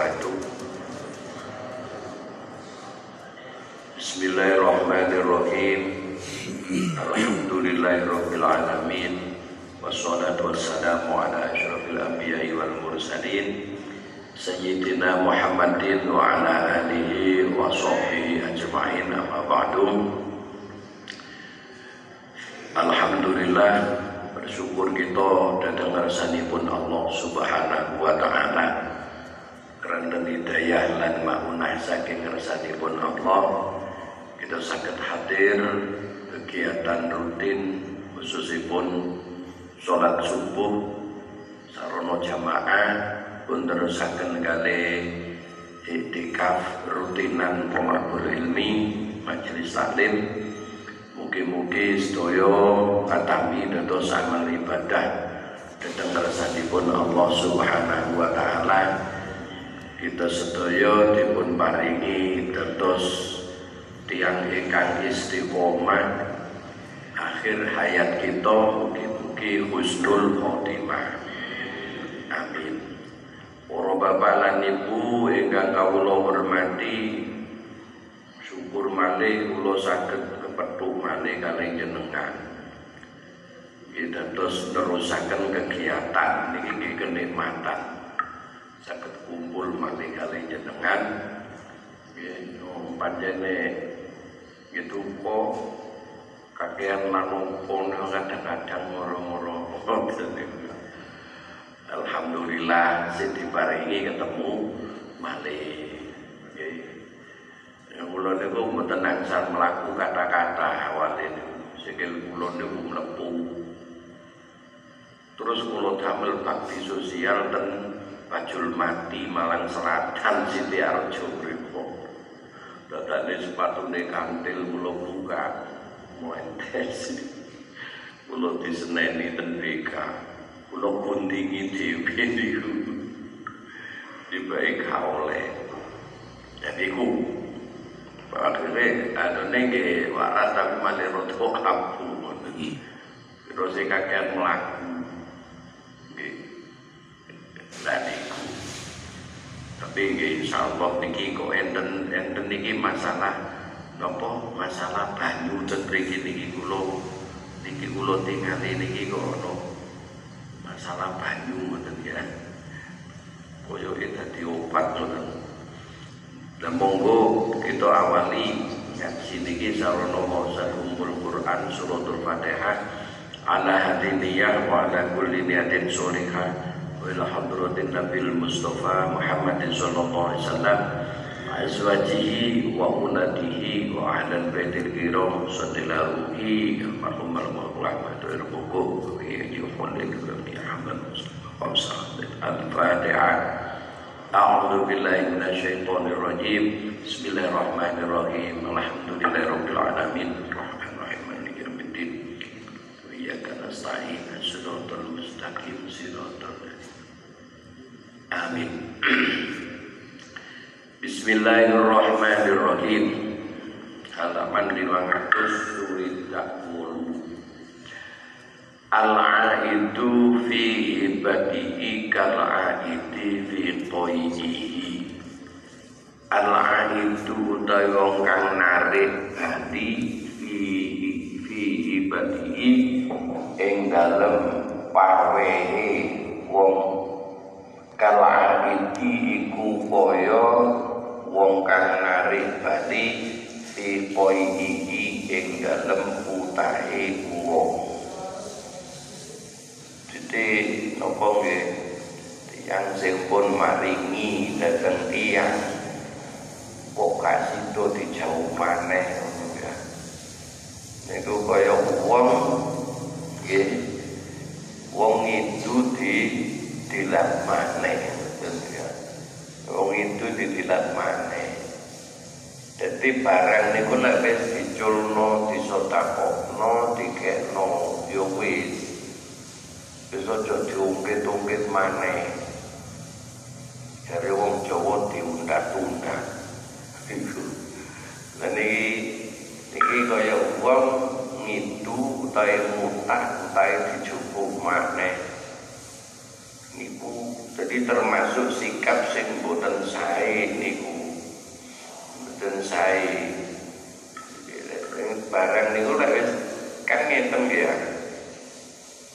wabarakatuh. Bismillahirrahmanirrahim. Alhamdulillahirabbil alamin wassalatu wassalamu ala asyrafil anbiya'i wal mursalin. Sayyidina Muhammadin wa ala alihi wa sahbihi ajma'in amma ba'du. Alhamdulillah bersyukur kita datang pun Allah Subhanahu wa taala karena hidayah lan maunah saking pun Allah kita sakit hadir kegiatan rutin khususipun sholat subuh sarono jamaah pun terusakan kali itikaf rutinan pemabur ilmi majelis taklim Mugi-mugi sedaya katami dados amal ibadah dhateng pun Allah Subhanahu wa taala. Kita sedaya dipun paringi dados tiang ingkang istiqomah akhir hayat kita mugi-mugi husnul khotimah. Amin. Para bapak lan ibu ingkang kawula hormati, syukur malih kula saged petuk malih kali jenengan kita terus terusakan kegiatan ini kenikmatan sakit kumpul malih kali jenengan. Gitu panjene gitu kok kakean lanungpun kadang-kadang moro-moro Alhamdulillah sing ini ketemu malih. Kula niku mboten nangsar melaku kata-kata awale niku. Sikil kula niku mlebu. Terus kula damel bakti sosial ten Bajul Mati Malang Selatan Siti Arjo mriku dadane sepatune kantil kula buka. Muentes kula diseneni ten BK kula kundingi dhewe niku. Dibaik oleh. Jadi ku akhirnya ada nengge waras tapi malah roto kapu terus kakek melaku dan itu tapi insya Allah niki kok enten enten niki masalah nopo masalah banyu dan mriki niki kula niki kula tingali niki kok ono masalah banyu ngoten ya. Koyo dadi obat ngoten. Dan monggo kita awali ngaji niki sarono mausah ummul Quran suratul Fatihah ala hadiniyah wa ala kulli niyatin sholihah wa ila hadratin Nabil Mustafa Muhammadin sallallahu alaihi wasallam azwajihi wa unatihi wa ahlan baitil kiram sallallahu alaihi almarhum al-rahmatu irbuku ya juhul ya Ahmad Al-Fatihah أعوذ بالله من الشيطان الرجيم بسم الله الرحمن الرحيم الحمد لله رب العالمين وإياك نستعين الصراط المستقيم صراط آمين بسم الله الرحمن الرحيم halaman 500 surat Zakmul Al-aidu fi ibadihi kal-aidi fi qoyihi Al-aidu utawi wong kang narik hati fi fi ibadihi ing dalem pawehe wong kal-aidi iku kaya wong kang narik hati fi qoyihi ing dalem utahe wong napa nggih? Tiyang sing pun maringi dhateng tiyang. Kok kasito dijauh maneh ya. Niku kaya wong nggih wong itu di dilat maneh ya wong itu didilat maneh jadi barang niku nek wis diculno disotakokno dikekno yo wis Wis aja diungkit-ungkit maneh. Jare wong Jawa diundat-undat. Iku. Lah niki niki kaya wong ngidu utahe mutak utahe dijupuk maneh. Niku Jadi termasuk sikap sing boten sae niku. Boten sae. Barang niku lek wis kan ngeten ya.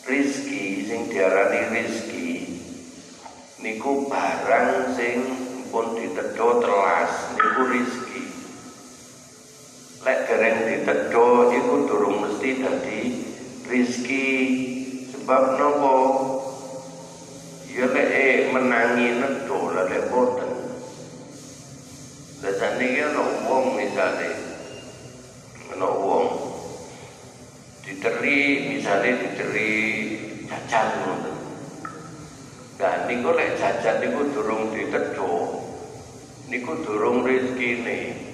Rizki sing diarani rizki niku barang sing pun ditedo telas niku rizki. Ditedo iku durung mesti dadi rizki sebab nopo ya lek eh, menangi nedo lek boten. Dasar ini kan wong misalnya Ana wong diteri misalnya diteri jajan ngoten. Nah niku lek jajan niku durung ditedo niku durung rezekine.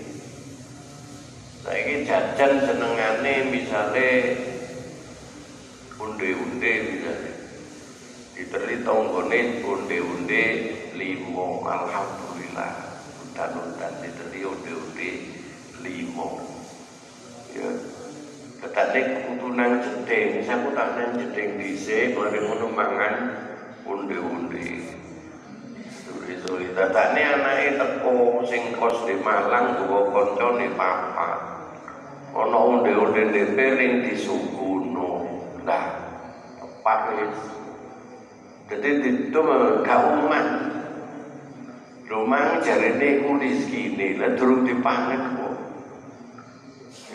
Saiki jajan senengane misalnya unde-unde misalnya diteri tonggone unde-unde limo alhamdulillah. Udan-udan diteri unde-unde limo ya tetane kudu nang jeding. Saya nang jeding dhisik mari ngono mangan unde-unde. Sore-sore tetane anake teko sing kos di Malang nggawa kancane papa ana unde-unde piring disuguno lah tepat jadi itu gak umat rumah jarene ku rezekine lah durung dipanek kok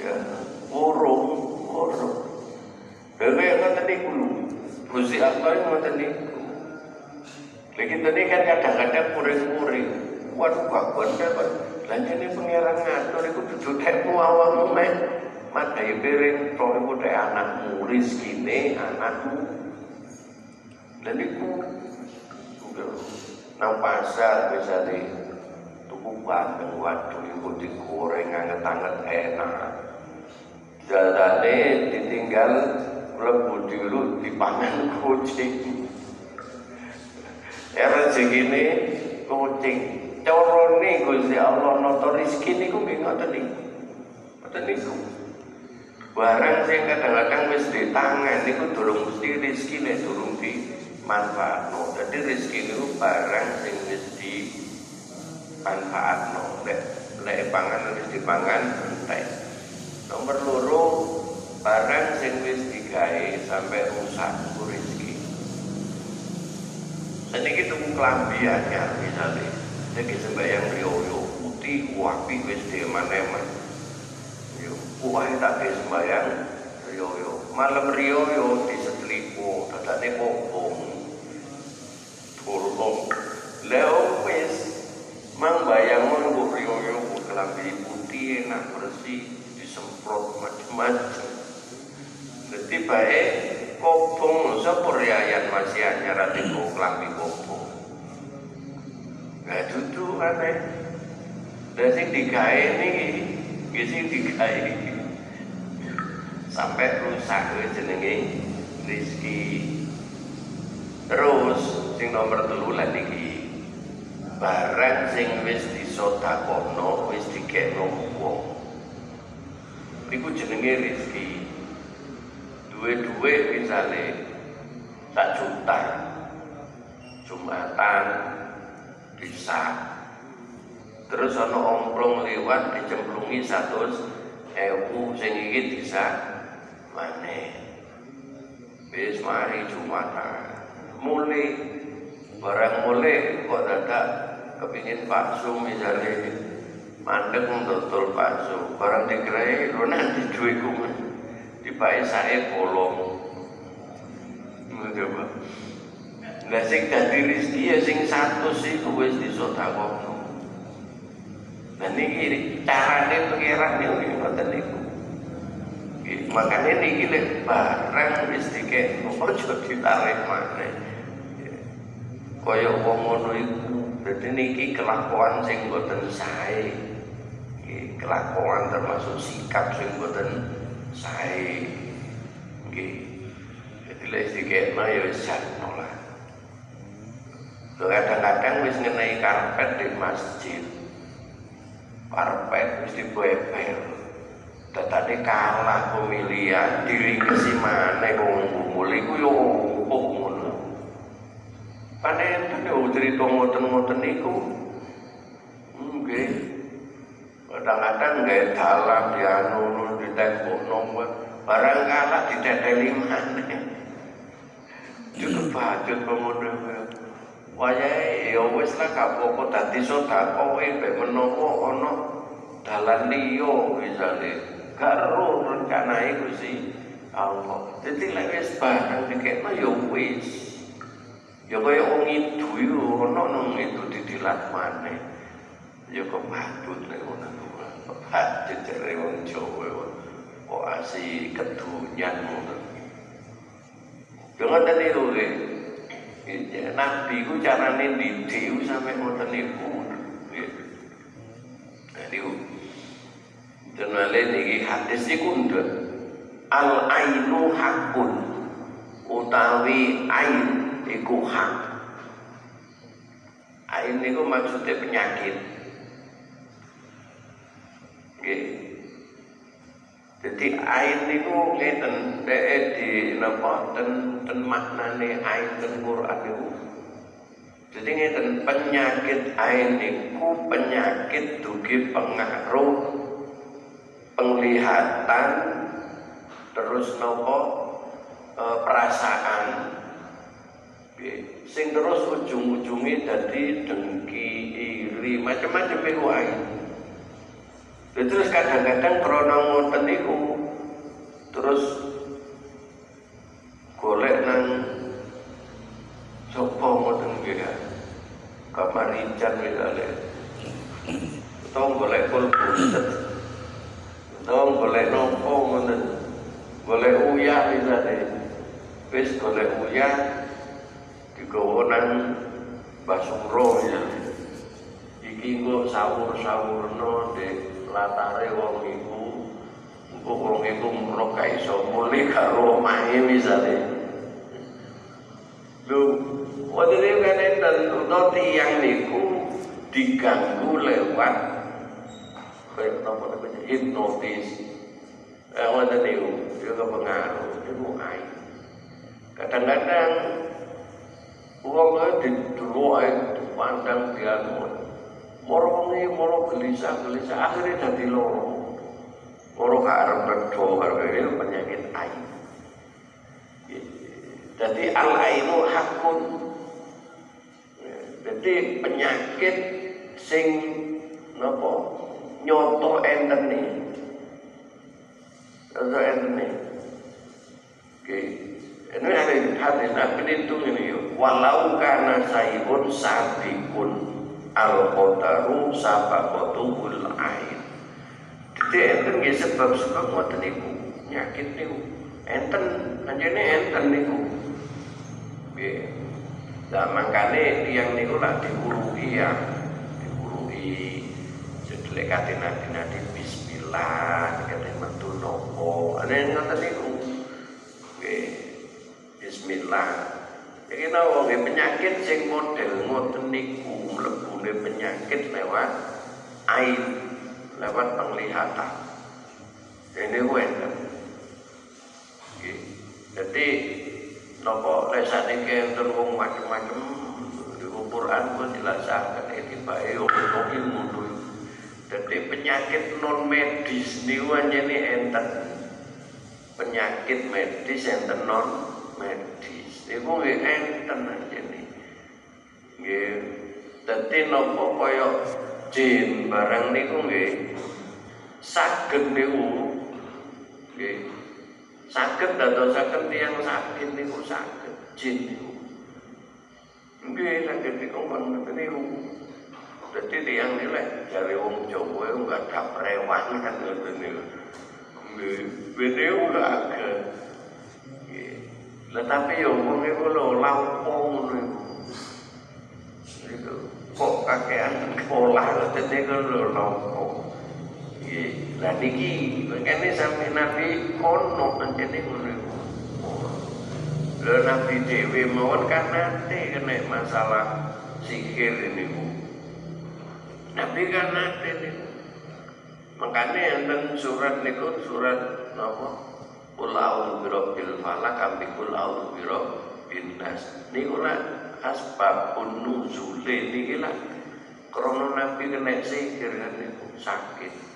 ya urung urung Dewe ngoten niku lho. Gusti Allah niku. Lagi tadi kan kadang-kadang muring-muring. Waduh kok bener kan. Lanjane pangeran ngatur iku dudu tekmu awakmu meh. Madai piring to iku dek anakmu rezekine anakmu. Dan iku nang pasar misalnya tuku bandeng waduh iku digoreng anget-anget enak. Jadane ditinggal mlebu dulu dipangan kucing. Ya rezekine kucing. Corone Gusti Allah nata rezeki niku nggih ngoten niku. Ngoten niku. Barang sing kadang-kadang wis di tangan niku durung mesti rezekine durung di manfaatno. Jadi rezeki niku barang sing wis di manfaatno. Lek lek pangan wis dipangan entek. Nomor loro barang sing wis digawe sampai rusak rezeki. Seniki tuku klambi anyar misalnya. Jadi sembayang riyo putih wapi wis dieman-eman. Yo, kuwahe tak ge sembayang riyo Malam riyo disetlipo, dadane kobong. Turlong. Leo wis mang bayang mun riyo kelambi putih enak bersih disemprot macam-macam. Jadi baik kobong sepur yayan masih anyar kelambi kobong. Nah dudu aneh. Dan sing digawe niki, nggih sing sampai rusak kuwi jenenge rezeki. Terus sing nomor telu lan niki barang sing wis disodakono wis dikekno wong. Iku jenenge rezeki. Duwe-duwe misale sak juta. Jumatan bisa. Terus ana omplong liwat dicemplungi satu ewu sing iki bisa. Maneh wis mari jumatan. Mulai barang mulai kok dadak kepingin bakso misalnya mandek dodol bakso barang digerai lo nanti kumen dipakai sae bolong. Coba Lah sing dadi rezeki ya sing satu sih wis disedekahno. Lah niki carane pengiran niku ngoten niku. Makanya niki lek barang wis dikekno aja ditarik maneh. Kaya wong ngono iku. Dadi niki kelakuan sing boten sae. kelakuan termasuk sikap sing boten sae. Nggih. Jadi lek dikekno ya wis sakno lah. Kadang-kadang wis ngenai karpet di masjid karpet wis dibebel tadi kalah pemilihan diri ke si mana wong gumul iku yo ngono Panen niku cerita ngoten-ngoten niku. Nggih. Kadang-kadang nggak dalam di anu di tembok nomor barang kalah di teteli mana. Cukup bajut pemuda. Wayahe ya wis lah kapoko dadi sedekah mek menawa ana dalan liya misale gak ro rencanae Gusti Allah. Dadi lek wis barang dikekno ya wis. Ya kaya wong itu yo ana nang itu didilat maneh. Ya kok patut nek ngono kuwi. Patut jare wong Jawa kok asih kedunyan ngono. Jangan tadi kowe. Nabi ku carane didik sampe ngoten niku. Niku. Dan wale niki hadis niku ndek al ainu hakun utawi ain iku hak. Ain niku maksudnya penyakit. Nggih. Jadi ain niku ngeten dhek di napa ten ten maknane ten Quran niku. Jadi ngeten penyakit ain niku penyakit dugi pengaruh penglihatan terus nopo e, perasaan. Sing terus ujung-ujungnya jadi dengki iri macam-macam itu ain terus kadang-kadang krono ngoten niku terus golek nang sapa ngoten ya? Kamar rican misalnya. Atau golek kul buset atau golek nopo ngoten. Golek uyah misalnya. Wis golek uyah digawa nang basuro ya iki engko sawur-sawurno dek latare wong iku engko wong iku merok ka iso mule karo omahe misale. Lho wonten kan enten utawa tiyang niku diganggu lewat kaya napa namanya hipnotis. Eh wonten niku juga pengaruh itu ai kadang-kadang wong di dulu dipandang dia moro wengi moro gelisah gelisah akhirnya jadi loro. Moro gak arep redo penyakit ain jadi al ainu hakun. Jadi penyakit sing napa? Nyoto enten nih nyoto enten nih oke. Ini ada hadis nabi itu ini walau karena saibun sabikun al qadaru sabaqatul ain. Jadi enten nggih sebab-sebab ngoten niku nyakit niku. Enten anjene enten niku. Nggih. Lah mangkane tiyang niku lak diuruhi ya diuruhi sedelek kate nabi bismillah kate metu nopo ane ngoten niku. Nggih. Bismillah. Iki nawa penyakit sing model ngoten niku mlebune penyakit lewat air, lewat penglihatan. Ini wenten. Jadi napa lesane enten wong macam-macam di Quran pun dilaksanakan itibake wong ilmu Jadi penyakit non medis niku anjene enten. Penyakit medis enten non medis. Iku nggih enten anjene. Nggih. Dadi napa kaya jin barang niku nggih saged niku nggih saged dadosaken tiyang sakit niku saged jin niku. Nggih saged niku ngoten niku. Dadi tiyang nilai jare wong Jawa enggak ada prewan kan ngoten niku. Nggih, bene ora agak tetapi ya wong iku lho lampung ngono iku. Kok kakean tete iku lho lampung. Nggih, lah niki kene sampe Nabi kono pancene ngono. Lho Nabi dhewe mawon kan nate kena masalah sihir ini bu. Nabi kan nate niku. Makanya enten surat niku surat napa? Kul a'udzu birabbil falaq ambi kul a'udzu birabbin nas. Niku asbabun nuzule niki lah krana nabi kena sihir kan niku sakit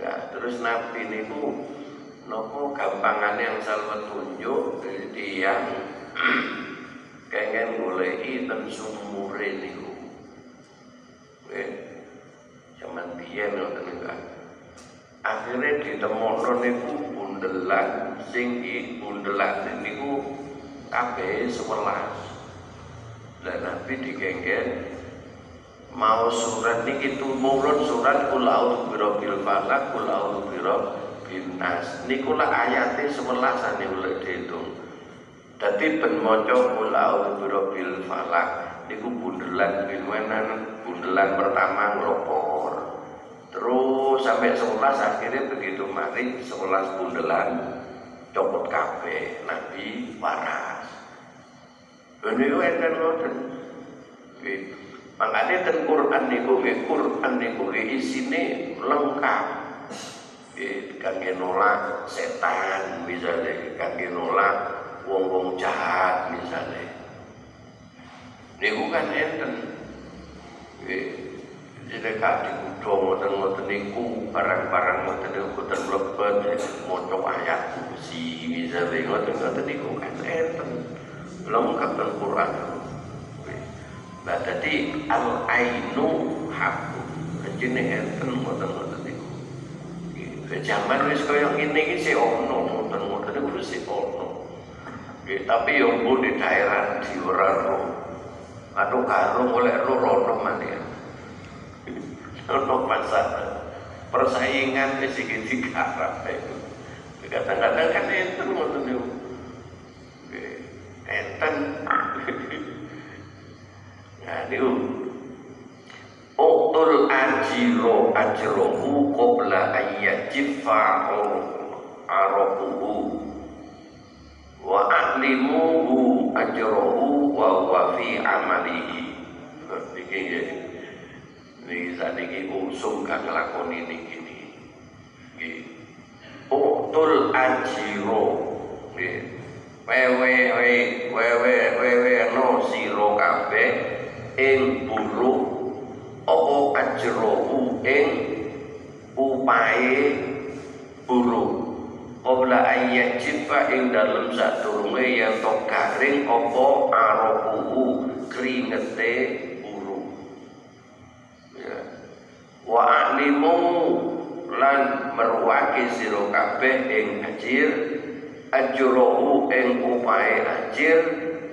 Nah, terus nabi niku nopo gampangane yang salah tunjuk yang kengen goleki ten sumure niku. Zaman biyen ngoten niku. Akhirnya ditemono niku bundelan sing bundelan niku kabeh 11 dan Nabi digenggen mau surat niki tumurun surat kul a'udzu birabbil falaq kul a'udzu birabbin nas. Niku lah ayate 11 ane oleh dihitung dadi ben maca kul a'udzu birabbil falaq niku bundelan pinwenan bundelan pertama nglopor. Terus sampai 11 akhirnya begitu mari 11 bundelan copot kabeh. Nabi waras ini enten ngoten. Makanya ten Quran niku nggih Quran niku isine lengkap. Nggih kangge nolak setan misalnya, kangge nolak wong-wong jahat misalnya. Niku kan enten. Jadi kak di kudong ngoten ngoten niku barang-barang ngoten niku boten mlebet maca ayat kursi misalnya ngoten ngoten niku kan enten lengkap dengan Quran nah jadi al ainu haku jenenge enten ngoten-ngoten iku zaman wis kaya ngene iki sik ono ngoten-ngoten iku wis sik ono. Tapi yang pun di daerah di ora atau karo oleh ro rono mana ono pasar persaingan wis iki digarap kadang-kadang kan enten ngoten niku enten. Nah niku Uktul ajiro ajrohu qabla ayyajifa arabuhu wa a'limuhu ajrohu wa huwa fi amalihi. Iki nggih niki saniki usum kang nglakoni niki nggih. Uktul ajiro. Nggih wewe wewe wewe no siro kabeh ing buru apa ajrohu ing upae buru Qabla ayat jifa ing dalem sadurunge yen to garing apa arabuhu kringete buru ya wa alimu lan merwake sira kabeh ing ajir ajrohu ing upae ajir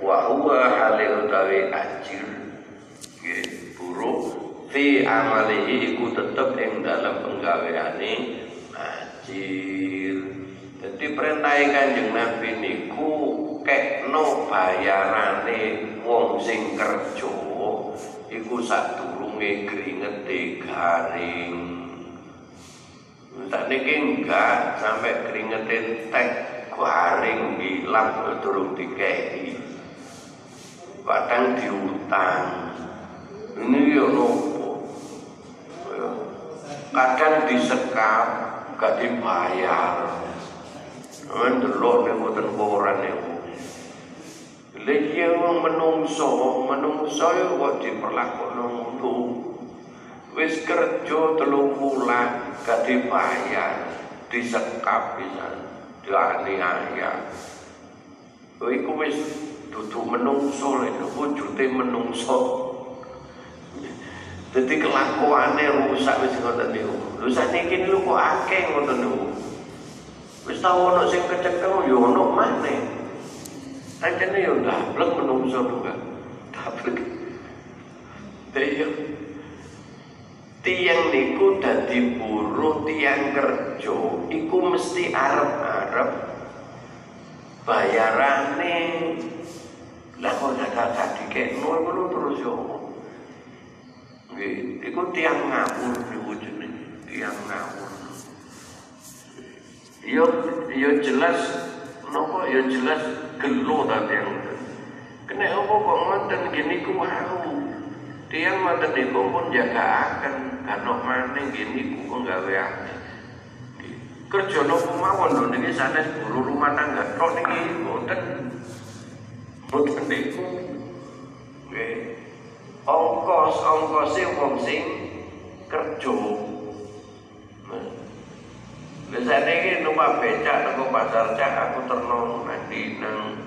wa huwa halil utawi ajir nggih buruk. Fi amalihi iku tetep ing dalam penggaweane ajir jadi perintah kanjeng Nabi niku kekno bayarane wong sing kerja iku sadurunge kringete garing. Tak niki enggak sampai keringetin tek garing hilang durung dikei kadang diutang. Ini ya nopo? Kadang disekap gak dibayar. Ndelok ning mboten koran niku Lagi yang menungso, menungso ya kok diperlakukan ngono. Wis kerja telung bulan gak dibayar, disekap dianiaya kowe iku wis dudu menungso lho wujude menungso. Dadi kelakuane rusak wis ngoten niku. Lho saniki lho kok akeh ngoten niku. Wis tau ono sing kecekel yo ono maneh. Ancene yo dablek menungso juga dablek Daya tiang niku dadi buruh tiang kerja iku mesti arep-arep bayarane. Lah kok gak dikekno ngono terus yo nggih iku tiang ngawur niku jenenge tiang ngawur. Yo yo jelas nopo yo jelas gelo ta tiang? Kena apa kok ngoten gini ku mau tiang ngoten niku jaga akan karena mana gini ku penggaweane kerja nopo mawon lho niki sanes guru rumah tangga tok niki mboten. Mboten niku. Ongkos ongkose wong sing kerja. Biasanya ini numpak becak aku pasar cak aku terno nanti nang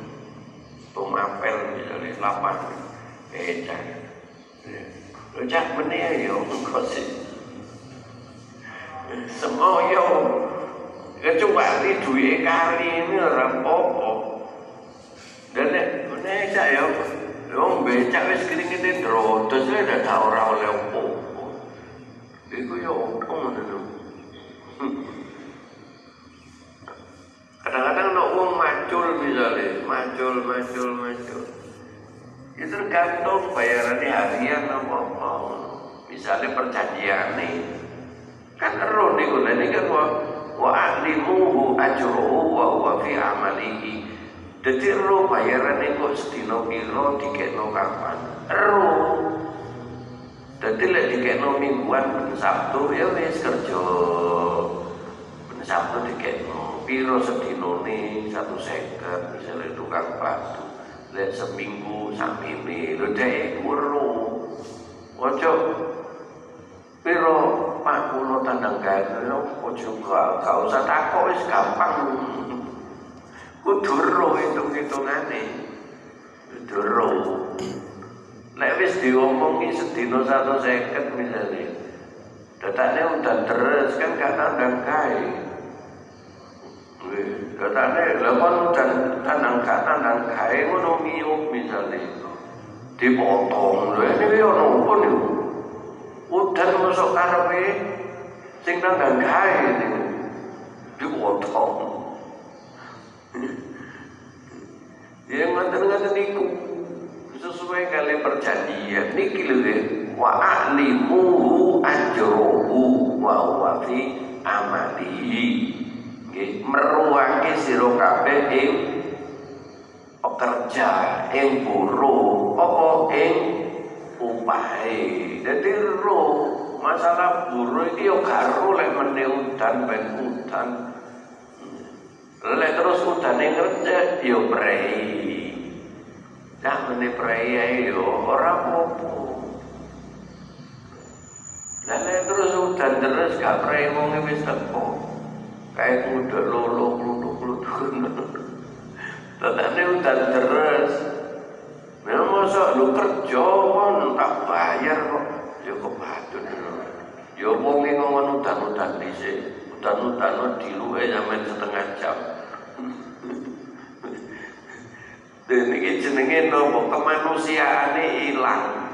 tumapel misalnya lapan becak. Becak mana ya ongkos Semua yo kecuali duit kali ini orang popo. Dan nek cak ya Wong becak wis kringete drodos wis dak ora oleh opo. Iku ya opo ngono Kadang-kadang nek wong macul misalnya, macul, macul, macul. Itu tergantung bayarannya harian apa apa. Misalnya perjanjian nih. Kan ero niku ini kan wa wa ahlimuhu ajruhu wa huwa fi amalihi. Jadi ro bayaran kok sedina piro dikekno kapan? Ro. Dadi lek dikekno mingguan ben Sabtu ya wis kerja. Ben Sabtu dikekno piro sedinane 150 misalnya tukang batu. Lek seminggu sakmene lho dek ro. Ojo piro Pak kulo tandang gawe ojo gak usah takok wis gampang. Kudu roh hitung-hitungane. Kudu roh. Nek wis diomongi sedina 150 misalnya. Datane udah terus kan gak tandang kae. Datane lha kon udan tandang gak tandang kae ngono misalnya. Dipotong lho ini ono apa niku? Udan masuk karepe sing tandang kae niku. Dipotong. Ya ngoten-ngoten niku sesuai kali perjanjian niki lho ya wa alimuhu ajruhu wa huwa fi amalihi nggih meruwake sira kabeh ing pekerja ing buruh apa ing upahe dadi ro masalah buruh iki yo karo lek meneh udan ben udan lek terus udane ngerja yo prei Nah, mene prei ae yo ora apa-apa. Lah terus udan terus gak prei wong wis. Kae kudu lolo kluthuk-kluthuk. Tetane udan terus. Memang masa lu kerja kon tak bayar kok. Ya kebatun. Ya wong iki ngomong udan-udan dhisik. Udan-udan diluwe sampe setengah jam. Dan ini jenenge nopo kemanusiaane ilang.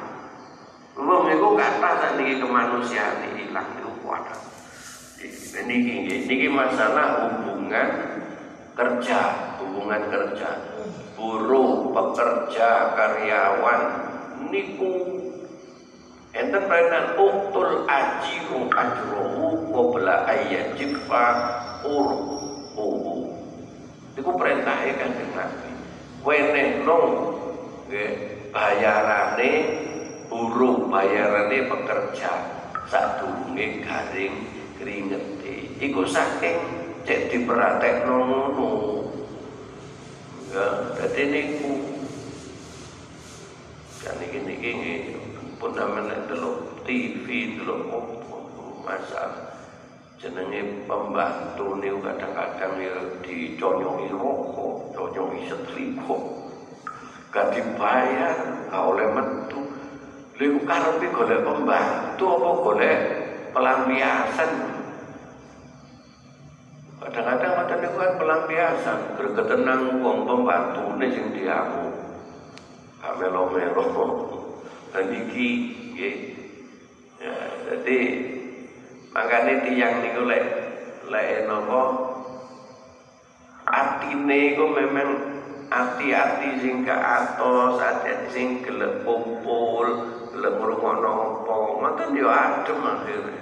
Wong iku kata sakniki kemanusiaane ilang. Niki niki masalah hubungan kerja, hubungan kerja. Buruh, pekerja, karyawan niku enten peranan uktul ajiru ajruhu qabla ayyajifa urhu. Niku perintahnya kan Nabi wenehno nggih bayarane buruh bayarane pekerja sadurunge garing kringete iku saking cek dipraktekno ngono ya dadi niku kan iki niki nggih pun namanya delok TV delok opo masalah jenenge pembantu niku kadang-kadang ya diconyongi rokok, conyongi setrika. Gak dibayar, gak oleh metu. Lha karepe golek pembantu apa golek pelampiasan? Kadang-kadang ngoten niku kan pelampiasan, gregetenang wong pembantune sing diamu. Gak melo-melo. Dan iki nggih. Ya, jadi Makanya tiang niku lek lek iku memang hati-hati sing ke atas, hati sing gelem kumpul, gelem ngrungokno apa, yo adem akhire.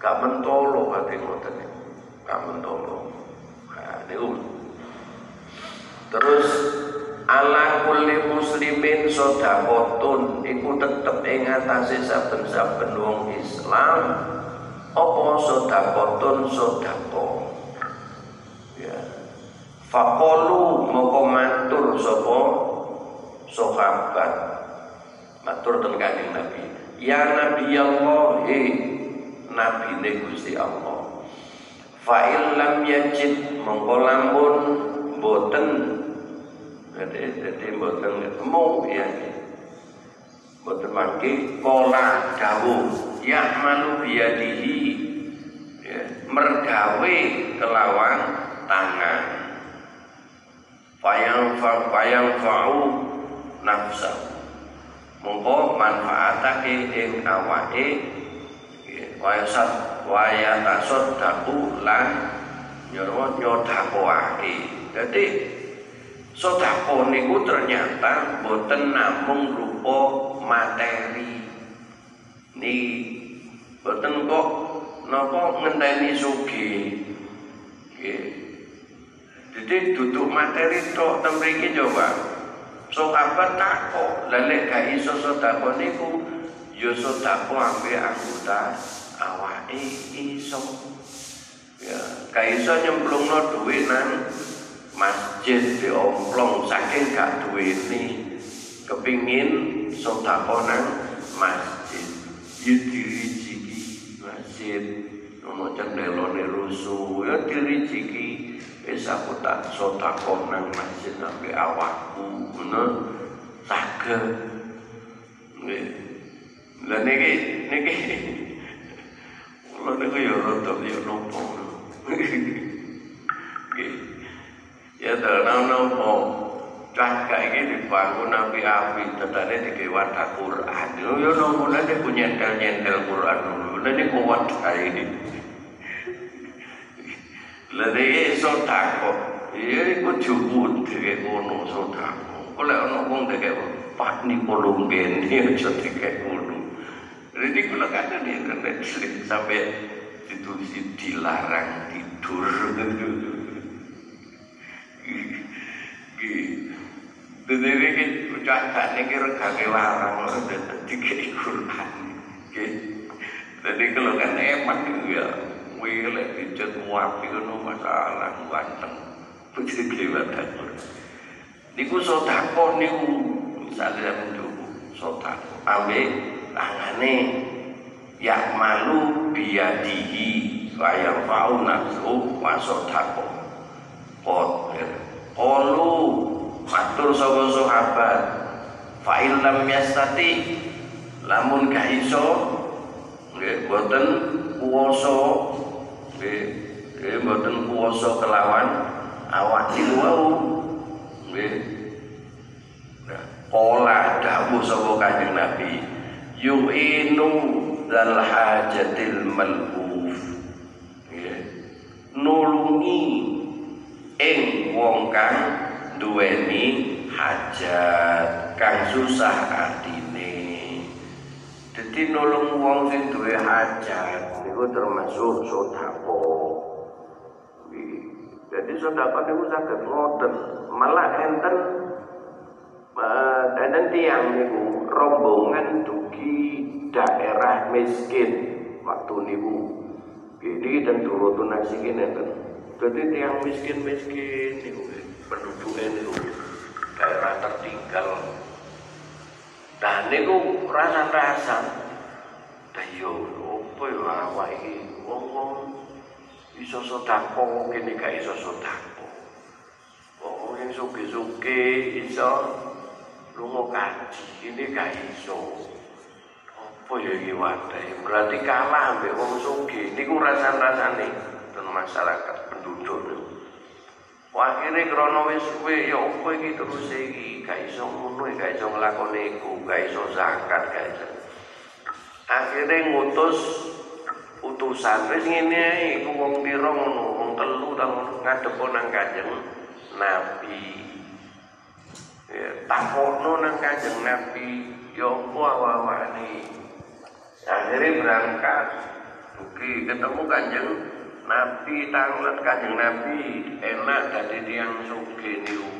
Gak mentolo hati Gak mentolo. Nah, niku. Terus ala kulli muslimin sedekahun iku tetep ing atase saben-saben wong Islam apa sodakotun sodako? Ya. Fakolu moko matur sopo sahabat. Matur ten kanjeng Nabi. Ya Nabi Allah Nabi ne Gusti Allah fa lam yajid mongko lamun boten jadi jadi boten ketemu ya. Boten mangke kola dawu ya malu biadihi ya, mergawe kelawan tangan. Fayang fa fayang fa'u nafsa. Mongko manfaatake ing awake wayasat wayatasot daku lan nyoro nyodakoake jadi sodako niku ternyata boten namung rupa materi. Ni boten kok napa ngenteni sugih. Jadi duduk materi tok temriki coba. Sahabat takok, lelek gak iso sedekah niku ya sedekah ambek anggota awake iso. Ya, gak iso nyemplungno dhuwit nang masjid diomplong. Saking gak duweni kepingin sedekah nang masjid. Ya dirijiki masjid. Ono cendelone rusuh. Ya dirijiki wis aku tak sedekah nang masjid sampai awakku ngono. Nggih. Lha niki niki kula niku ya rada ya nopo nggih ya dalem nopo Cahka ini dibangun nabi api tetane di wadah Quran. Yo yo nopo nanti punya nyentel nyentel Quran dulu. Nanti kuat ini. Lah dhek iso takok. Iya iku juput dhek ngono iso takok. Kok lek ana wong dhek pak ni polonggen aja dhek ngono. Jadi kula kadang di internet sering sampai ditulis dilarang tidur. Jadi ini ucapan ini regane larang dadi Quran. Jadi kalau kan emak ya Wile pijet muapi kono masalah ganteng. Begitu lewat dapur. Niku sodako niku misalnya menduku sodako. Ambil tangane ya malu biadihi wayang fau nafsu wa sodako. Kotir. Olu matur sapa sahabat. Fa'il lam yastati lamun gak iso nggih boten kuwasa nggih mboten kuwasa kelawan awak niku wau nggih nah pola dawuh sapa kanjeng Nabi yu'inu dal hajatil malhuf nggih nulungi ing wong kang duweni hajat kang susah atine. Jadi nulung wong sing duwe hajat niku termasuk sodako. Jadi sodako niku saged ngoten, malah enten uh, dan tiang niku rombongan dugi daerah miskin waktu niku. Jadi dan turut nasikin enten. Jadi tiang miskin-miskin niku penduduknya niku daerah tertinggal. Dan niku rasan-rasan. Dayo apa ya awak iki wong-wong iso sedekah kene gak iso sedekah. Wong sing suge-suge iso lunga ini gak iso. Apa ya iki wadah? Berarti kalah ambek wong suge. Niku rasan-rasane ten masyarakat penduduk niku. Akhirnya krono wis suwe ya apa iki terus iki gak iso ngono gak iso nglakoni iku gak iso zakat gak iso akhirnya ngutus utusan wis ngene ae iku wong pira ngono wong telu ta ngadep nang Kanjeng Nabi ya takono nang Kanjeng Nabi. Ya apa akhirnya berangkat. Oke, ketemu kanjeng Nabi tanglet kanjeng Nabi. Enak dari tiang suge niku.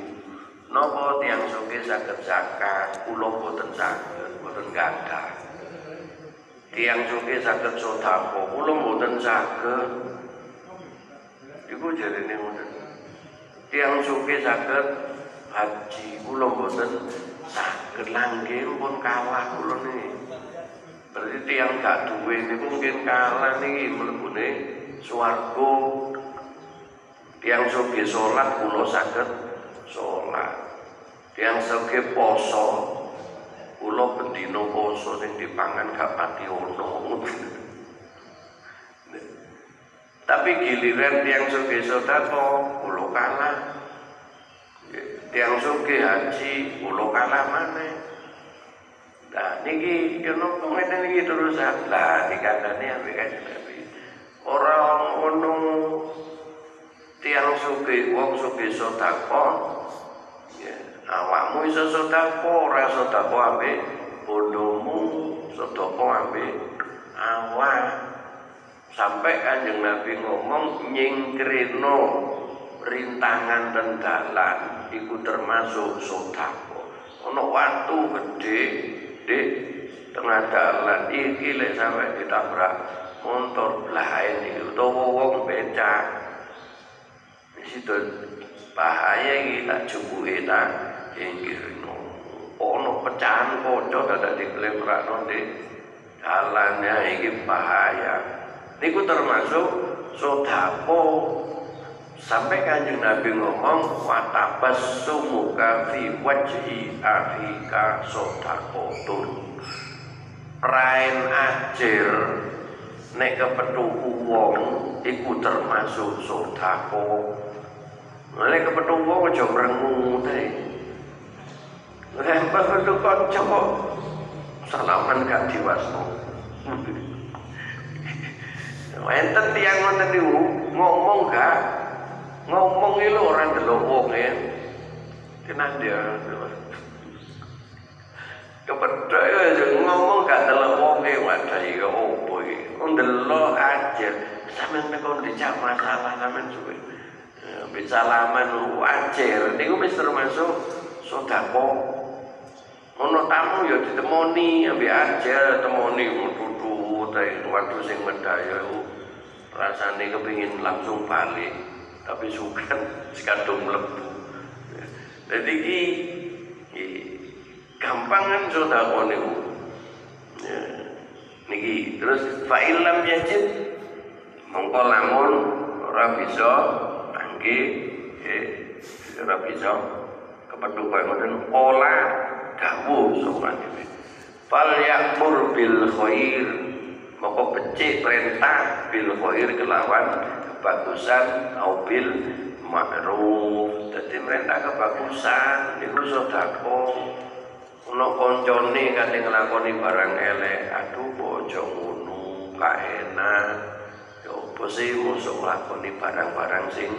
Nopo tiang suge saged zakat, kula boten saged, boten gadah tiang suki sakit sodako kula mboten saged. Iku jarene ngoten. Tiang suki sakit haji kula mboten saged langgeng pun kalah kula niki. Berarti tiang gak duwe niku mungkin kalah niki mlebune swarga. Tiang soge salat kula saged salat. Tiang soge poso kula bendina poso sing dipangan gak pati ono. Tapi giliran tiang soge sedekah kula kalah. Tiang soge haji kula kalah maneh. Nah, niki yo nopo ngene niki terus lah dikandani ambek kanjeng Nabi. Orang ngono tiang suge wong suge sedekah ya awakmu iso sedekah ora sedekah ambek bodomu sedekah ambek awak sampai kanjeng Nabi ngomong nyingkrino rintangan dan dalan iku termasuk sedekah ono waktu gede di tengah jalan iki lek sampai ditabrak motor belain iki utawa wong di situ bahaya iki tak cukuke tak inggirno ono pecahan kocok ada di kelemprakno di jalannya iki bahaya. Niku termasuk sodako Sampai kanjeng Nabi ngomong watabas sumuka fi wajhi afika sodakotun Rain ajir nek kepethu wong iku termasuk sodako. Nek kepethu wong aja mrengu teh Lempar itu kanca salaman gak diwasno. Enten tiang ngoten niku ngomong gak ngomong itu orang delok wong ya. Kena dia kepercaya aja ngomong gak delok wong ya wadah ya opo ya. Ndelok aja. Sampean nek dicak masalah sampean suwe. Bisa laman wajar. Niku wis termasuk sedekah ono tamu ya ditemoni ambek aja temoni dudu teh waktu sing medaya rasane kepengin langsung balik tapi sukan sekadung mlebu. Jadi iki gampangan sedekah niku. Ya. Niki terus fa illam yajid mongko lamun ora bisa angge eh ora bisa kepethuk kaya ngoten ola dawuh sapa dhewe. Fal ya'mur bil khair moko becik perintah bil khair kelawan kebagusan au bil ma'ruf. Dadi perintah kebagusan niku sedekah ono koncone kate nglakoni barang elek aduh bojo ngono gak enak. Ya apa sih mosok nglakoni barang-barang sing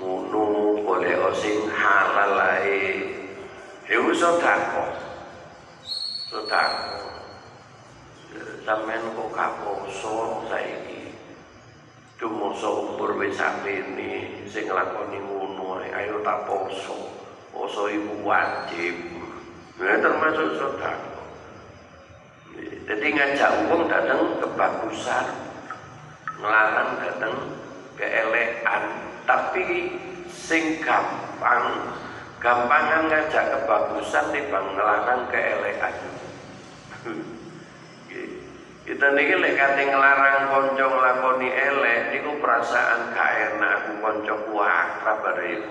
ngono boleh sing halal lae iku sedekah sedekah sampean kok kaposo saiki Dumoso umur wis sakmene sing nglakoni ngono ayo tak poso. Poso iku wajib. Ya termasuk sedekah. Jadi ngajak wong datang kebagusan, ngelarang datang keelekan, tapi sing gampang, gampangan ngajak kebagusan timbang ngelarang keelekan. Kita niki lek kate nglarang kanca nglakoni elek niku perasaan gak enak aku kanca ku akrab bareng.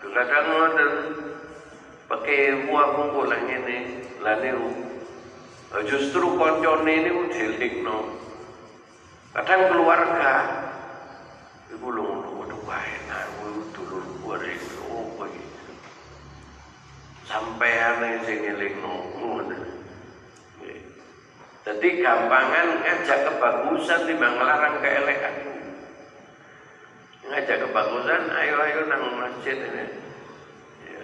Kadang ngoten pakai buah kumpul lah ngene lah niku justru kancane niku dilingno. Kadang keluarga iku lho ngono wae enak dulur bareng oh iki. Sampeyan sing ngelingno ngono. Jadi gampangan ngajak kebagusan timbang ngelarang keelekan. Ngajak kebagusan, ayo ayo nang masjid ini. Ya.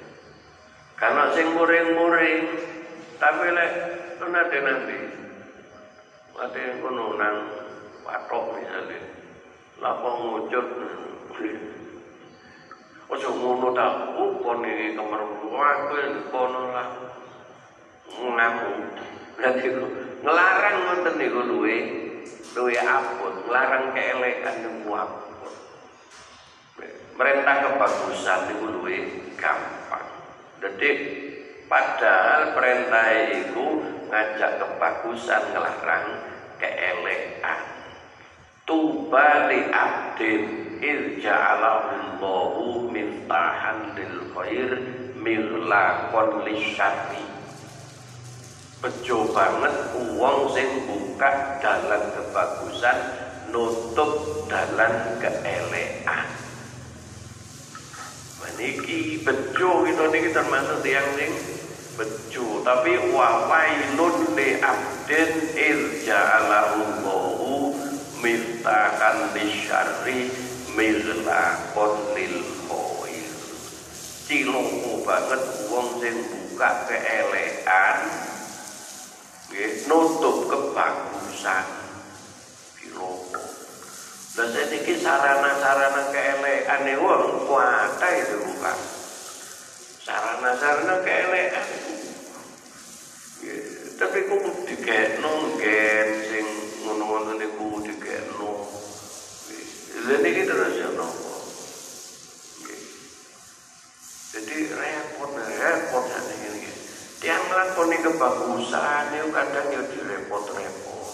Karena sing muring-muring, tapi lek nanti nanti, nanti kono nang watok misalnya, lapo ngucut. Ojo ngono oh kono iki kamar wakil kono lah ngamuk. Berarti ngelarang ngoten niku luwe luwe apun, ngelarang keelekan niku apun. Merintah kebagusan niku luwe gampang. Dedik padahal perintah itu ngajak kebagusan ngelarang keelekan tuba li abdin irja'alahullahu miftahan lil khair lisyati bejo banget uang sing buka dalam kebagusan nutup dalam keelekan. Niki bejo itu niki termasuk tiang ning bejo tapi wawailun li abdin irja'alahullahu miftahan lisyarri mizlaqon lil khair ciloko banget wong sing buka keelekan nutup kebagusan. Dan sedikit sarana-sarana keelekan nih wong kuata itu bukan sarana-sarana keelekan. Ya, tapi kok digekno gen sing ngono-ngono niku digekno. Jadi kita terus ya nopo? Jadi repot repot sana yang melakoni kebagusan itu kadang ya direpot-repot.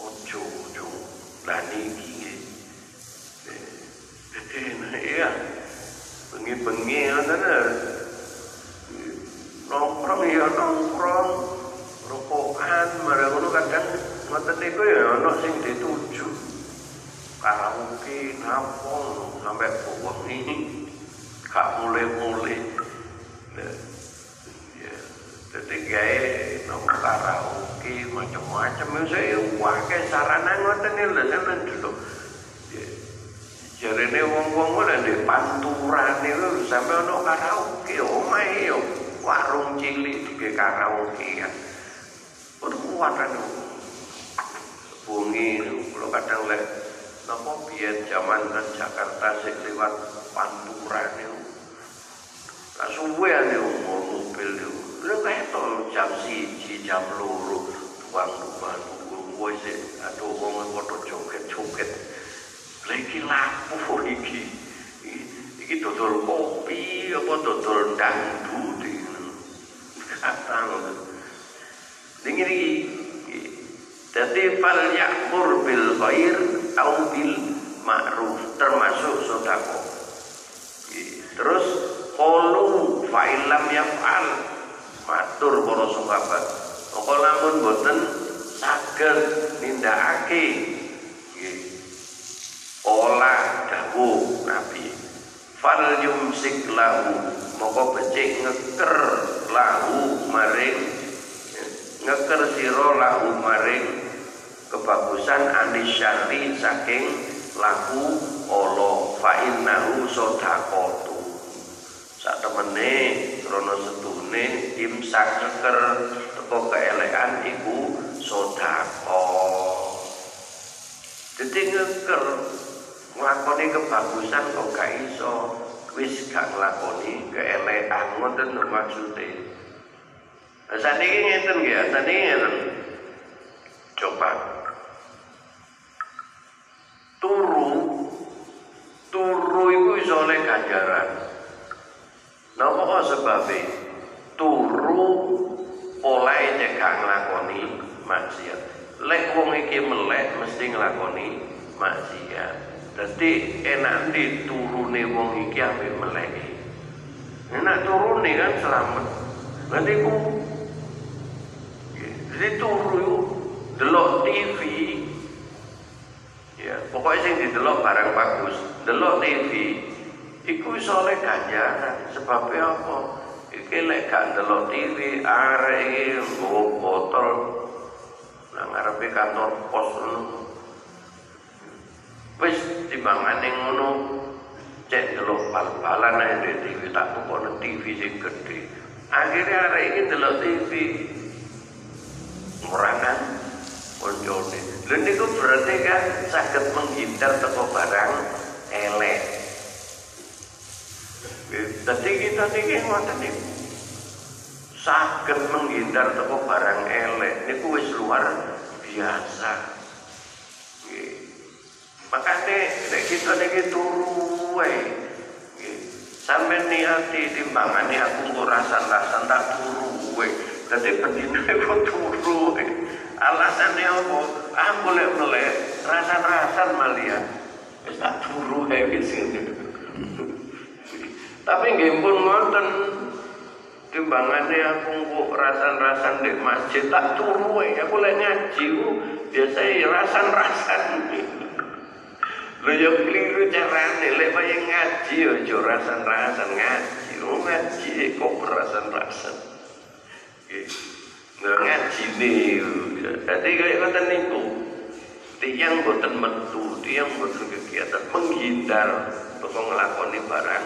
Ojo ojo. Lah niki iya. Bengi-bengi ngoten sampe ana karaoke omahe yo. Warung cilik dige karaoke kan kuat kan bungi kalau kadang lek napa biyen zaman kan Jakarta sik liwat panturan niku suwe ane mobil lho kayak tol jam siji jam loro tuang tuang gue sih aduh wong foto joget-joget. Lagi iki iki dodol kopi apa dodol dangdut kata dingin iki jadi fal yakmur bil khair au bil ma'ruf termasuk sodako terus kolu fa'ilam yaf'al. Matur para sahabat. Mongko lamun boten saged nindakake olah dawuh Nabi fal yumsik lahu. Moko becik ngeker lahu maring ngeker sira lahu maring. Kebagusan anisyari saking lahu Allah fa innahu sadaqatu. Sak temene krana setune imsak ngeker teko keelekan iku sedekah jadi ngeker nglakoni kebagusan kok gak iso. Wis gak nglakoni keelekan ngoten lho maksude. Saniki ngeten nggih saniki ngeten. Coba. Turu turu iku iso oleh ganjaran. Napa kok sebabe? Turu oleh cekak nglakoni maksiat. Lek wong iki melek mesti nglakoni maksiat Dadi enak di turune wong iki ambek melek. Enak turune kan selamat. Nanti ku jadi turu delok TV ya pokoknya sing didelok barang bagus delok TV iku iso oleh ganjaran. Sebabnya apa? Iki lek delok TV arek iki botol. Nang ngarepe kantor pos ngono wis timbangan ning ngono. Cek delok bal-balan ae TV tak tukokno TV sing gede. Akhirnya arek iki delok TV ngurangan koncone. Lha niku berarti kan saged menghindar teko barang elek. Jadi kita niki ngoten niku saged menghindar teko barang elek. Niku wis luar biasa. Nggih. Makane nek kita niki turu wae. Sampai niati timbangane aku kok rasan-rasan tak turu kowe dadi pendine kok turu alasannya apa? Aku lek melek rasan-rasan malia wis tak turu wis tapi nggih pun ngoten. Timbangannya aku kok rasan-rasan di masjid tak turu aku lek ngaji biasanya rasan-rasan Lho ya keliru carane lek bayang ngaji aja rasan-rasan ngaji. Lu ngaji kok rasan-rasan. Nggak ngaji nih. Jadi kayak ngoten niku. Tiang boten metu, tiang boten kegiatan menghindar untuk ngelakoni barang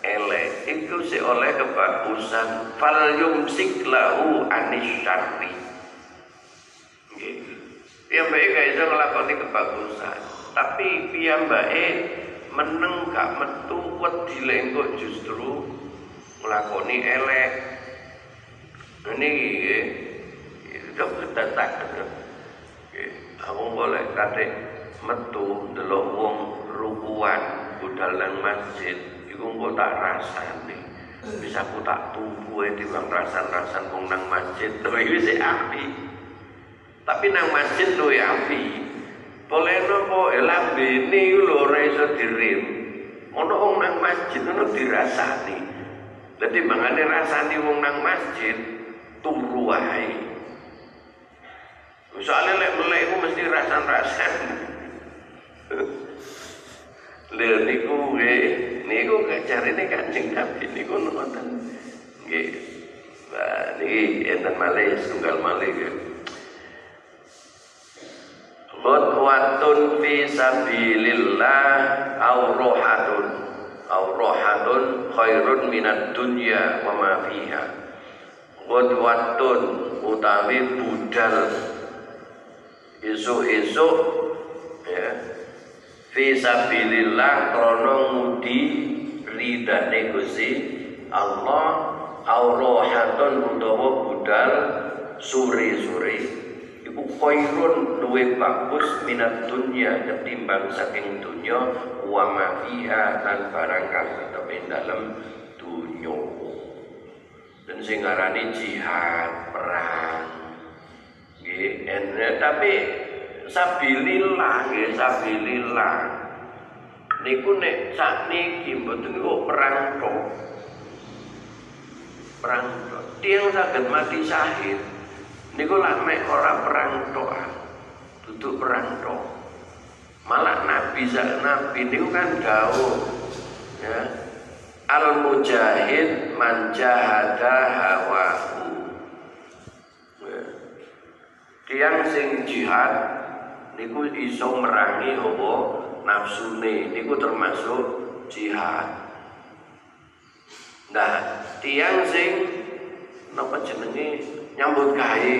elek itu si oleh kebagusan fal yumsik lahu anis syarri. Yang baik gak bisa ngelakoni kebagusan tapi piyambake meneng gak metu wedi lengkok justru nglakoni elek. Ini itu kita tak aku boleh kate metu delok wong rukuan budal nang masjid. Iku kok tak rasane bisa aku tak tumpu di bang rasan-rasan wong nang masjid. Lho iki api. Tapi nang masjid lho ya api oleh nopo lambene iku lho ora iso dirim. Ono wong nang masjid ono dirasani. Dadi mangane rasani wong nang masjid turu wae. Soalnya lek melek iku mesti rasan-rasan. Lha niku nggih, niku carine Kanjeng Nabi niku nonton. Nggih. Nah, niki enten malih tunggal malih Khutwatun fi sabilillah au rohatun. Au rohatun khairun minat dunya wa ma fiha. Khutwatun utawi budal. Esuk-esuk ya fi sabilillah krana ngudi ridane Gusti Allah au rohatun utawa budal sore-sore iku khairun bagus minat dunya ketimbang saking dunya wa ma fiha lan barang kang tetep dan sing jihad perang. Nggih tapi sabilillah nggih sabilillah niku nek sakniki mboten kok perang tok. Perang tok. Tiang saged mati syahid niku lak mek ora perang doa duduk perang doa malah nabi sak nabi niku kan dawuh ya al mujahid man jahada hawahu. Ya. tiang sing jihad niku iso merangi apa? Nafsune. Niku termasuk jihad. Nah tiang sing napa jenenge nyambut gawe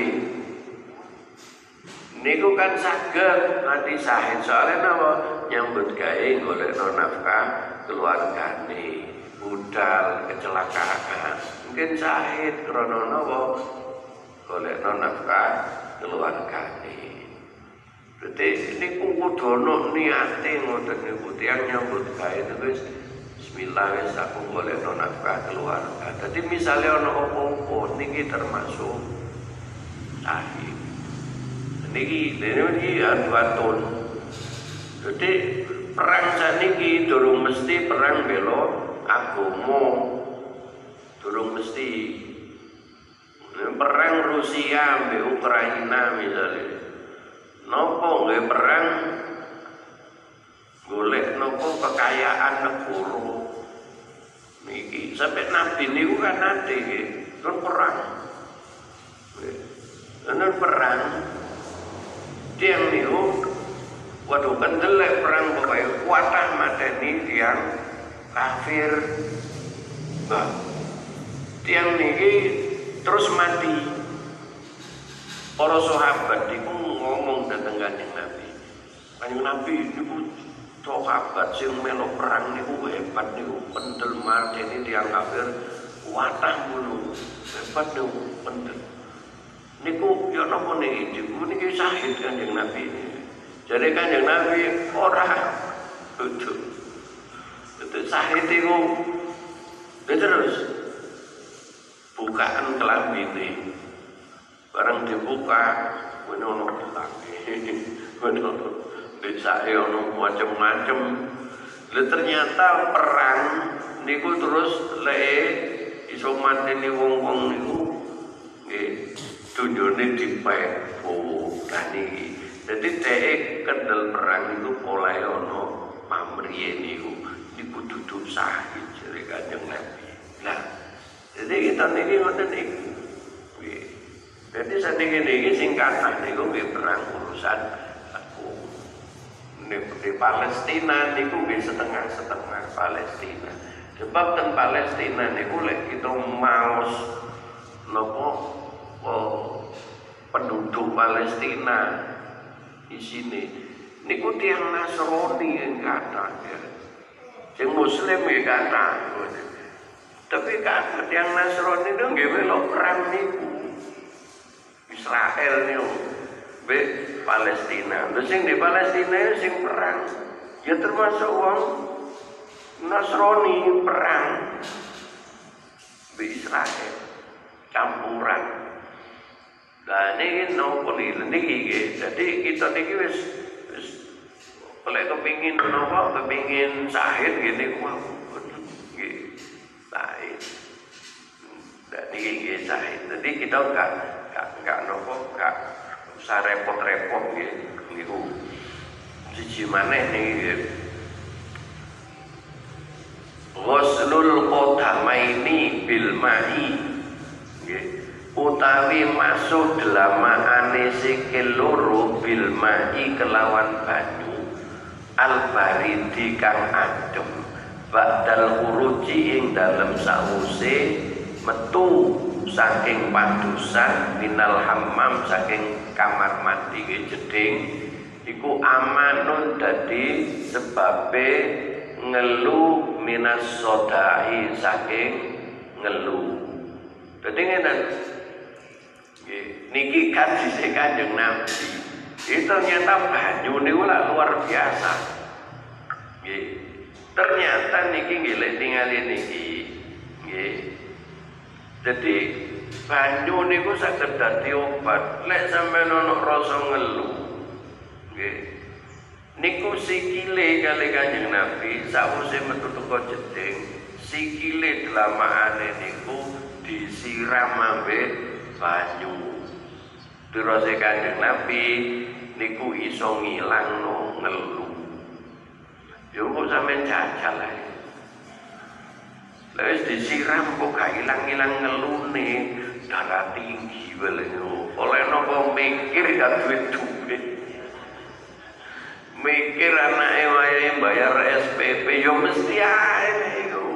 niku kan saged nanti sahid. Soalnya napa nyambut gawe golek nafkah keluargane. Budal kecelakaan. Mungkin sahid krana napa golek nafkah keluargane. Berarti ini kudu ana niate ngoten niku. Tiyang nyambut gawe terus Bismillah wis aku golek nafkah keluarga. Jadi misalnya ono opo-opo niki termasuk sahih. Niki dene iki adwatun. Jadi perang saniki durung mesti perang belo agama. Durung mesti perang Rusia ambek Ukraina misalnya. Nopo nggih perang golek nopo kekayaan negara niki sampai nabi niku kan nanti kan perang. Kan perang. Tiang niku waduh kendelek perang pokoknya kuatah mateni tiang kafir. Bah tiang niki terus mati. Para sahabat niku ngomong dateng kanjeng Nabi. Kanjeng Nabi niku sahabat sing melu perang niku hebat niku. Pendel ini tiang kafir watah mulu hebat niku pendel. Niku ya napa niki niki sahid kanjeng Nabi. Jadi kanjeng Nabi ora itu itu sahid niku terus bukaan kelambi ini. Barang dibuka ono gelange ini ono desa ono macam-macam ternyata perang niku terus le iso mateni wong-wong niku nggih dunyane dipek oh niki. Jadi teh kendel perang itu mulai ono pamriye niku. Niku dudu sahih jere kanjeng Nabi. Nah jadi kita niki ngoten niku. Jadi saat ini sing kathah niku nggih perang urusan di Palestina niku nggih setengah-setengah Palestina sebab teng Palestina niku lek kita maos nopo oh, penduduk Palestina di sini niku tiang Nasrani yang kata ya. Yang Muslim ya kata. Tapi kata tiang Nasrani itu belok perang niku. Israel niku be Palestina. Terus yang di Palestina itu sing perang. Ya termasuk wong Nasrani perang be Israel campuran. Nah ini nopo niki jadi kita niki wis wis oleh kepingin nopo kepingin sahid gini nggih sahid. Jadi nggih sahid. Jadi kita enggak enggak enggak nopo enggak usah repot-repot nggih niku. Siji maneh niki Ghuslul qadamaini bil ma'i. Nggih. Utawi masuk delamaane sikil loro bil ma'i kelawan banyu al baridi kang adem badal uruji ing dalem sause metu saking padusan minal hammam saking kamar mandi jeding iku amanun dadi sebabe ngelu minas sodai saking ngelu. Dadi ngene niki sisi kanjeng Nabi. Itu ternyata banyu niku luar biasa. Nggih ternyata niki nggih ningali niki nggih. Jadi banyu niku saged dadi obat. Lek sampean ono rasa ngelu nggih. Niku sikile kali kanjeng Nabi sawise metu teko jeding sikile delamaane niku disiram ambek banyu. Terus kanjeng Nabi niku iso ngilangno ngelu. Yo kok sampean jajal ae. Lalu disiram kok gak hilang-hilang ngelune darah tinggi belengku oleh nopo mikir gak duit duit. Mikir anaknya wayahe bayar SPP yo mesti ae niku.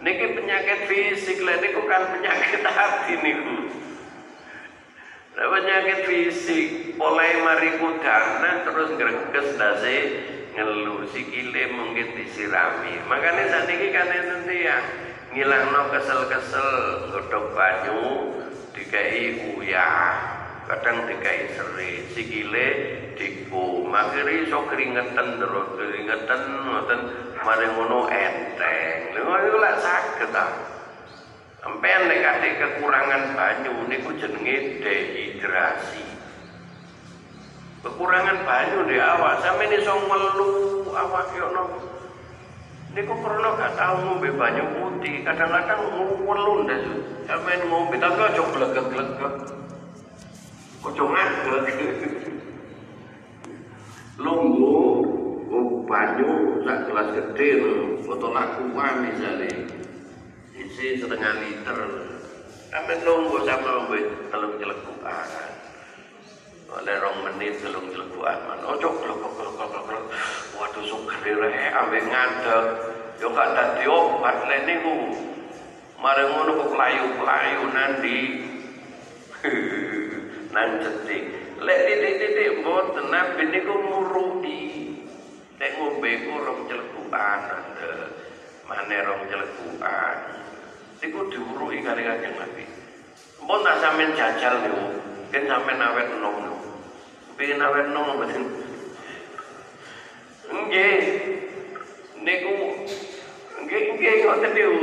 Niki penyakit fisik lah niku kan penyakit hati niku. Penyakit fisik mulai mari kudanan terus greges dasi ngelu sikile mungkin disirami. Makanya saat ini kan yang ngilang no kesel-kesel godok banyu dikai uyah kadang dikai seri sikile diku makiri so keringetan terus keringetan ngoten mari ngono enteng lha ngono lak saged ta Sampeyan nek kate kekurangan banyu niku jenenge dehidrasi. Kekurangan banyu di awak sampeyan iso ngelu awak yo no. Niku perlu gak tau ngombe banyu putih, kadang-kadang ngelu ndas. Sampeyan ngombe tapi aja glegek-glegek. Ojo ngadeg. Lunggu oh, banyu sak gelas gede botol aqua misalnya isi setengah liter kami nunggu sama mbak telung celekuan oleh rong menit telung celekuan man ojo klok klok klok klok waduh suker reh ambek ngadeg yo gak dadi obat lek niku. Mari ngono kok layu-layu nanti nan cetik lek titik-titik mboten nabi niku murudi nek ngombe ku rong celekuan mana rong celekuan Iku diurui kali kanjeng Nabi. Mpun tak sampean jajal niku, kan sampean awet enom niku. Enom mboten. Nggih. Niku nggih nggih ngoten niku.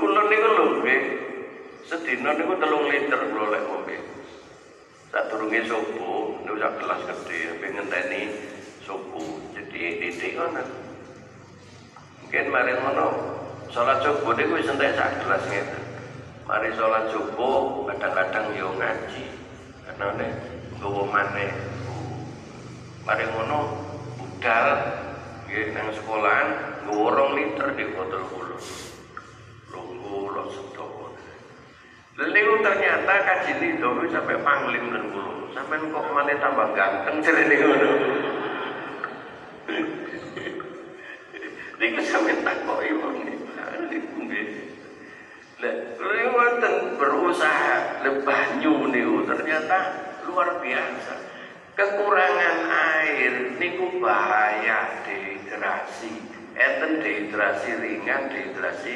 Kula niku lho nggih. Niku telung liter kula lek ngombe. Sadurunge subuh niku sak subuh. Jadi. Mungkin mari ngono salat subuh niku wis entek sak. Mari salat subuh kadang-kadang yo ngaji. Karena nek nggawa maneh. Mari ngono budal nggih nang sekolahan nggawa liter di botol kula. Lungguh sedok. Lalu ternyata kaji itu sampai panglim dan bulu. Sampai kok malah tambah ganteng cerita ngono. Niku sampe takoki wong Lalu wonten berusaha lebah niku ternyata luar biasa. Kekurangan air niku bahaya dehidrasi. Enten dehidrasi ringan, dehidrasi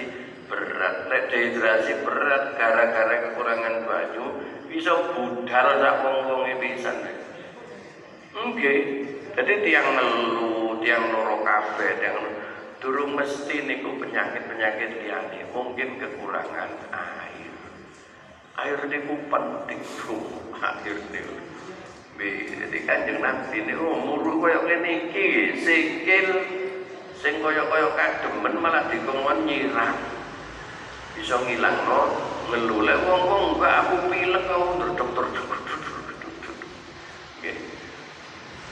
berat. Dehidrasi berat gara-gara kekurangan banyu bisa budal sak wong-wonge pisan. Nggih. Jadi tiang ngelu tiang loro kabeh tiang durung mesti niku penyakit-penyakit liyane. Mungkin kekurangan air air niku penting bro air niku jadi kanjeng Nabi ini umur kaya ngene iki. Sikil sing kaya-kaya kademen malah dikongkon nyirah. Bisa ngilang no ngelulek wong wong enggak aku pilek kau terdok terdok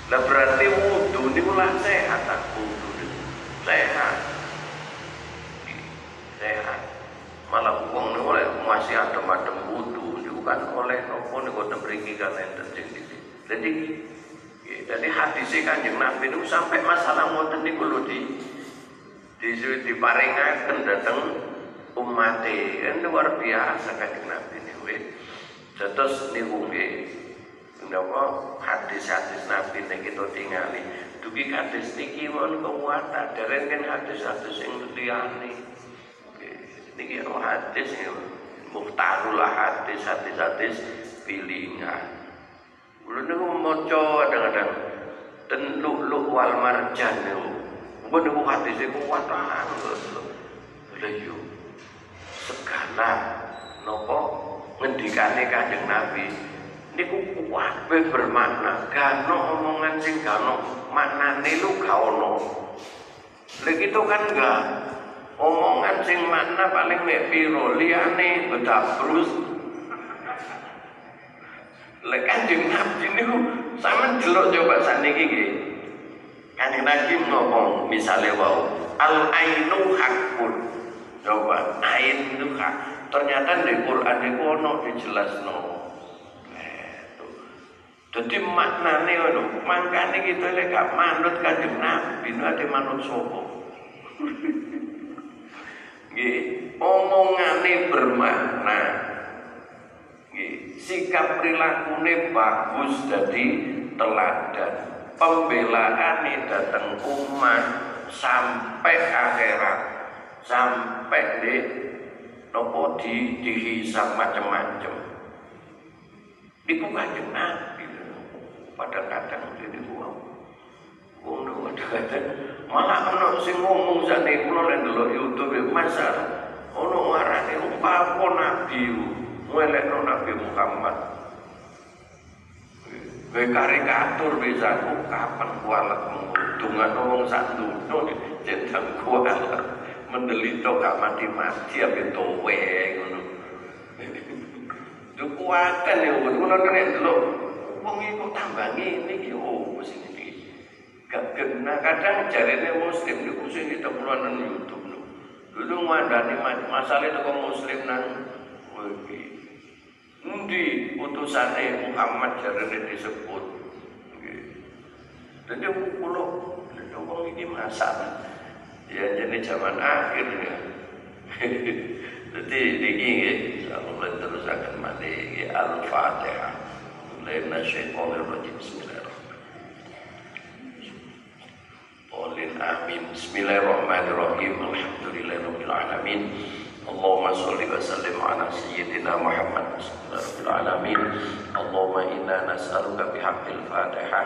Nah berarti wudhu ini lah sehat aku wudhu sehat. Sehat malah wong ini oleh masih macam wudhu ini bukan oleh nopo ini kota beri kalian terjadi jadi jadi hadisnya kanjeng Nabi itu sampai masalah ngoten niku lho di. Di diparingaken datang umat kan luar biasa kanjeng Nabi niku terus niku nggih napa hadis-hadis Nabi nek kita tingali. Dugi hadis niki mon kekuatan dereng kan hadis-hadis sing liyane niki hadis muhtarul hadis hadis-hadis pilingan Kulo niku maca kadang-kadang ten lu wal marjan niku. Mbok niku hadis iku kuat Lha yo segala nopo ngendikane Kanjeng Nabi niku kabeh bermakna. Gano omongan sing gano maknane lu gak ono. Lek itu kan enggak omongan sing makna paling mek piro liyane bedabrus lek Kanjeng Nabi niku sampean delok coba saniki nggih Kanjeng Nabi ngomong misalnya wau al ainu hakun Coba ain itu kak. Ternyata di Quran itu ono dijelasno. Jadi maknane ngono, mangkane kita lek gak manut Kanjeng Nabi ate manut sapa? Nggih, omongane bermakna. Sikap prilakune bagus jadi teladan. Pembelaane datang umat sampai akhirat. Sampai di nopo di dihisap macam-macam bukan nabi. Pada kadang kadang malah ono sing ngomong jane kula nek delok YouTube masa ono ngarani apa nabi no nabi Muhammad Kowe karikatur bisa kapan kualat dengan wong sak dunya cedak kualat mendelito gak mati-mati apa towe ngono. Dukuakan ya ngono nek delok wong iku tambah ngene iki oh sing iki. Gak kena. Kadang jarene muslim niku sing ditemukan nang YouTube lho. Dulu ngandani masalah itu kok muslim nang iki. Endi utusane Muhammad jarene disebut. Jadi kulo wong iki masalah ya jadi zaman akhir ya. Jadi ini Allah terus akan mati al-fatihah. Mulai nasyaitonir rajim qawlin amin. Bismillahirrahmanirrahim. Alhamdulillahirrahmanirrahim Allahumma salli wa sallim ala sayyidina Muhammad. Bismillahirrahmanirrahim alamin Allahumma inna nas'aluka bihaqqil fatihah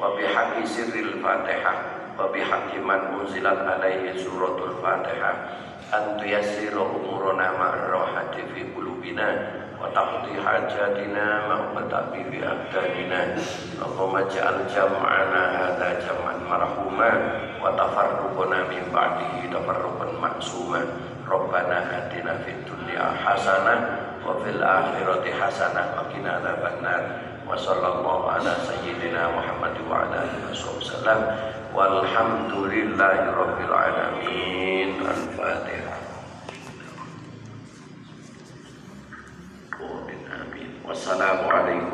Wa bihaqqi sirril fatihah Wa bihaqqi man unzilat alaihi suratul fatihah Antu yassira umurana ma'arrohati fi kulubina وتقضي حاجاتنا مع في أبداننا اللهم اجعل جمعنا هذا جمعا مرحوما وتفرقنا من بعده تفرقا معصوما ربنا آتنا في الدنيا حسنة وفي الآخرة حسنة وقنا عذاب النار وصلى الله على سيدنا محمد وعلى آله وصحبه وسلم والحمد لله رب العالمين الفاتحة Wassalamualaikum